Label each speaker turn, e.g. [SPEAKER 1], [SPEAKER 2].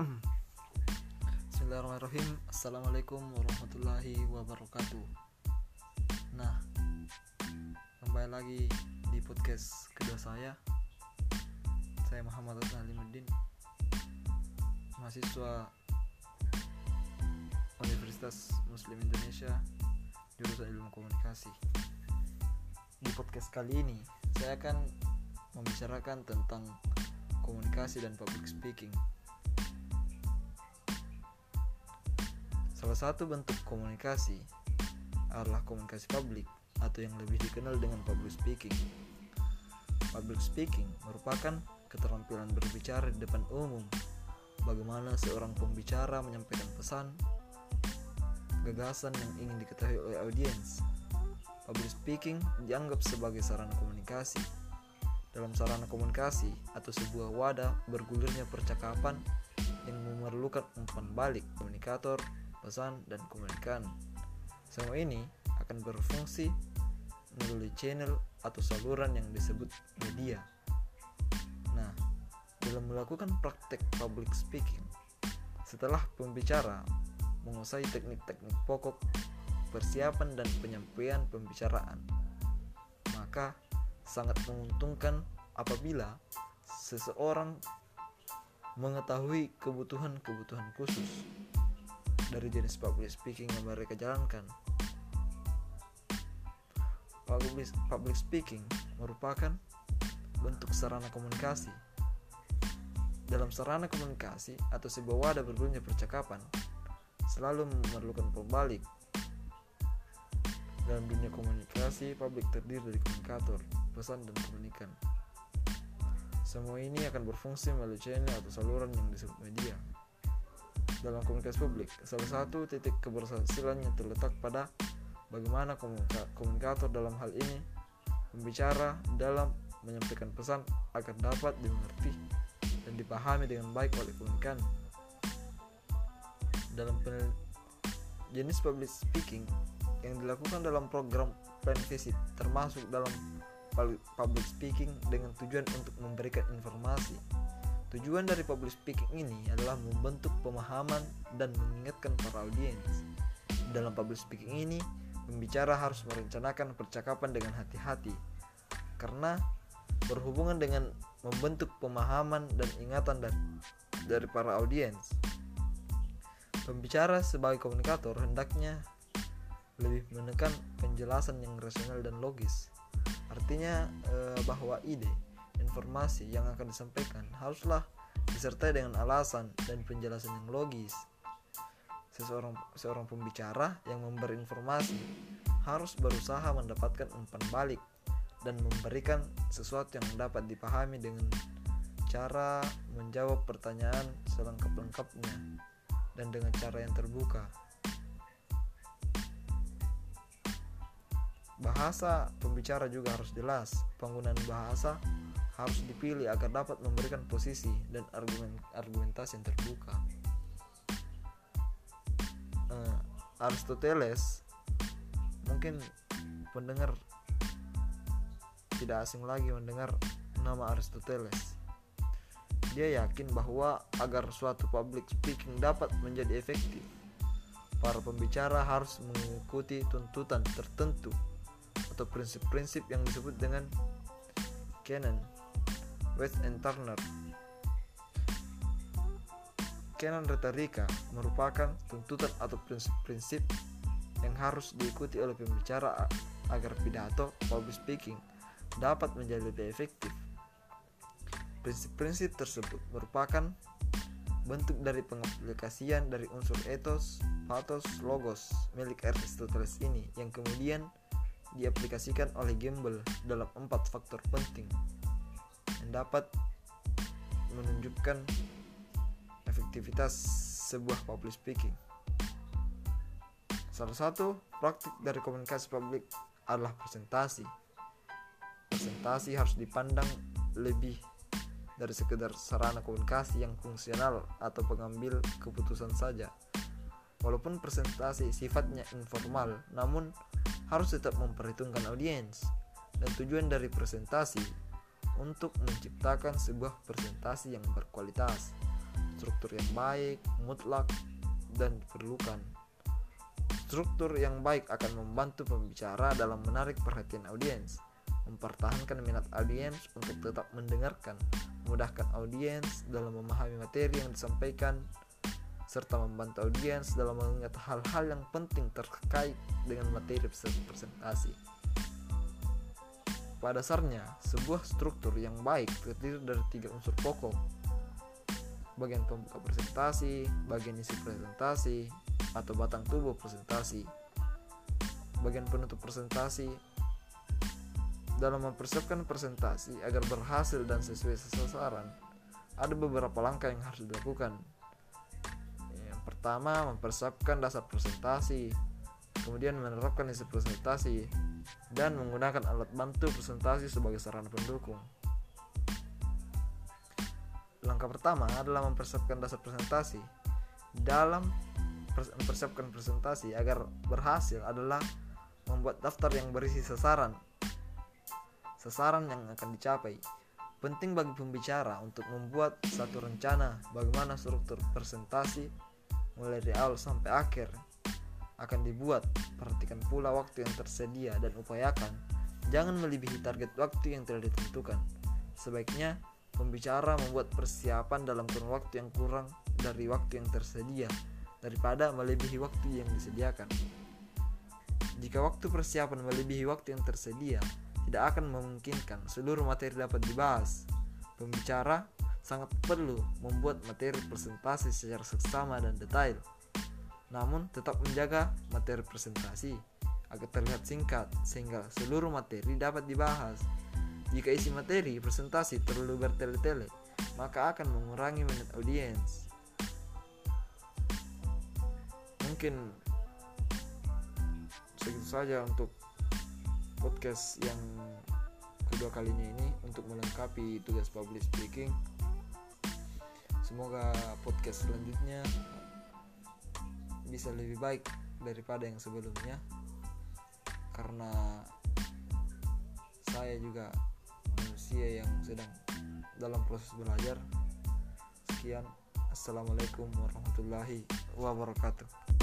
[SPEAKER 1] Bismillahirrahmanirrahim. Assalamualaikum warahmatullahi wabarakatuh. Nah Kembali lagi di podcast kedua saya. Saya Muhammad Hasan Alimuddin Mahasiswa Universitas Muslim Indonesia Jurusan Ilmu Komunikasi. Di podcast kali ini Saya akan membicarakan tentang komunikasi dan public speaking Salah satu bentuk komunikasi adalah komunikasi publik atau yang lebih dikenal dengan public speaking. Public speaking merupakan keterampilan berbicara di depan umum. Bagaimana seorang pembicara menyampaikan pesan, gagasan yang ingin diketahui oleh audiens. Public speaking dianggap sebagai sarana komunikasi. Dalam sarana komunikasi atau sebuah wadah bergulirnya percakapan yang memerlukan umpan balik komunikator pesan, dan komunikan. Semua ini akan berfungsi melalui channel atau saluran yang disebut media. Nah, dalam melakukan praktek public speaking, setelah pembicara menguasai teknik-teknik pokok persiapan dan penyampaian pembicaraan, maka sangat menguntungkan apabila seseorang mengetahui kebutuhan-kebutuhan khusus dari jenis public speaking yang mereka jalankan. Public, speaking merupakan bentuk sarana komunikasi. Dalam sarana komunikasi atau sebuah wadah berguna percakapan, selalu memerlukan pembalik. Dalam dunia komunikasi, publik terdiri dari komunikator, pesan, dan komunikan. Semua ini akan berfungsi melalui channel atau saluran yang disebut media dalam komunikasi publik. Salah satu titik keberhasilannya terletak pada bagaimana komunika komunikator dalam hal ini membicara dalam menyampaikan pesan agar dapat dimengerti dan dipahami dengan baik oleh komunikan. Dalam jenis public speaking yang dilakukan dalam program plan visit termasuk dalam public speaking dengan tujuan untuk memberikan informasi Tujuan dari public speaking ini adalah membentuk pemahaman dan mengingatkan para audiens. Dalam public speaking ini, pembicara harus merencanakan percakapan dengan hati-hati karena berhubungan dengan membentuk pemahaman dan ingatan dari, dari para audiens. Pembicara sebagai komunikator hendaknya lebih menekan penjelasan yang rasional dan logis. Artinya eh, bahwa ide informasi yang akan disampaikan haruslah disertai dengan alasan dan penjelasan yang logis. Seseorang seorang pembicara yang memberi informasi harus berusaha mendapatkan umpan balik dan memberikan sesuatu yang dapat dipahami dengan cara menjawab pertanyaan selengkap-lengkapnya dan dengan cara yang terbuka. Bahasa pembicara juga harus jelas. Penggunaan bahasa harus dipilih agar dapat memberikan posisi dan argumen argumentasi yang terbuka. Uh, Aristoteles mungkin pendengar tidak asing lagi mendengar nama Aristoteles. Dia yakin bahwa agar suatu public speaking dapat menjadi efektif, para pembicara harus mengikuti tuntutan tertentu atau prinsip-prinsip yang disebut dengan canon West and Turner. Canon retorika merupakan tuntutan atau prinsip-prinsip yang harus diikuti oleh pembicara agar pidato public speaking dapat menjadi lebih efektif. Prinsip-prinsip tersebut merupakan bentuk dari pengaplikasian dari unsur ethos, pathos, logos milik Aristoteles ini yang kemudian diaplikasikan oleh Gamble dalam empat faktor penting dapat menunjukkan efektivitas sebuah public speaking. Salah satu praktik dari komunikasi publik adalah presentasi. Presentasi harus dipandang lebih dari sekedar sarana komunikasi yang fungsional atau pengambil keputusan saja. Walaupun presentasi sifatnya informal, namun harus tetap memperhitungkan audiens. Dan tujuan dari presentasi untuk menciptakan sebuah presentasi yang berkualitas. struktur yang baik, mutlak, dan diperlukan. Struktur yang baik akan membantu pembicara dalam menarik perhatian audiens, mempertahankan minat audiens untuk tetap mendengarkan, memudahkan audiens dalam memahami materi yang disampaikan, serta membantu audiens dalam mengingat hal-hal yang penting terkait dengan materi presentasi. Pada dasarnya, sebuah struktur yang baik terdiri dari tiga unsur pokok. Bagian pembuka presentasi, bagian isi presentasi, atau batang tubuh presentasi. Bagian penutup presentasi dalam mempersiapkan presentasi agar berhasil dan sesuai sasaran, ada beberapa langkah yang harus dilakukan Pertama, mempersiapkan dasar presentasi, kemudian menerapkan isi presentasi, dan menggunakan alat bantu presentasi sebagai sarana pendukung. Langkah pertama adalah mempersiapkan dasar presentasi. Dalam mempersiapkan presentasi agar berhasil adalah membuat daftar yang berisi sasaran. Sasaran yang akan dicapai. Penting bagi pembicara untuk membuat satu rencana bagaimana struktur presentasi mulai dari awal sampai akhir akan dibuat. Perhatikan pula waktu yang tersedia dan upayakan jangan melebihi target waktu yang telah ditentukan. Sebaiknya pembicara membuat persiapan dalam kurun waktu yang kurang dari waktu yang tersedia daripada melebihi waktu yang disediakan. Jika waktu persiapan melebihi waktu yang tersedia, tidak akan memungkinkan seluruh materi dapat dibahas. Pembicara sangat perlu membuat materi presentasi secara seksama dan detail. Namun tetap menjaga materi presentasi agar terlihat singkat sehingga seluruh materi dapat dibahas. Jika isi materi presentasi terlalu bertele-tele, maka akan mengurangi minat audiens. Mungkin segitu saja untuk podcast yang kedua kalinya ini untuk melengkapi tugas public speaking semoga podcast selanjutnya bisa lebih baik daripada yang sebelumnya. Karena saya juga manusia yang sedang dalam proses belajar. Sekian. Assalamualaikum warahmatullahi wabarakatuh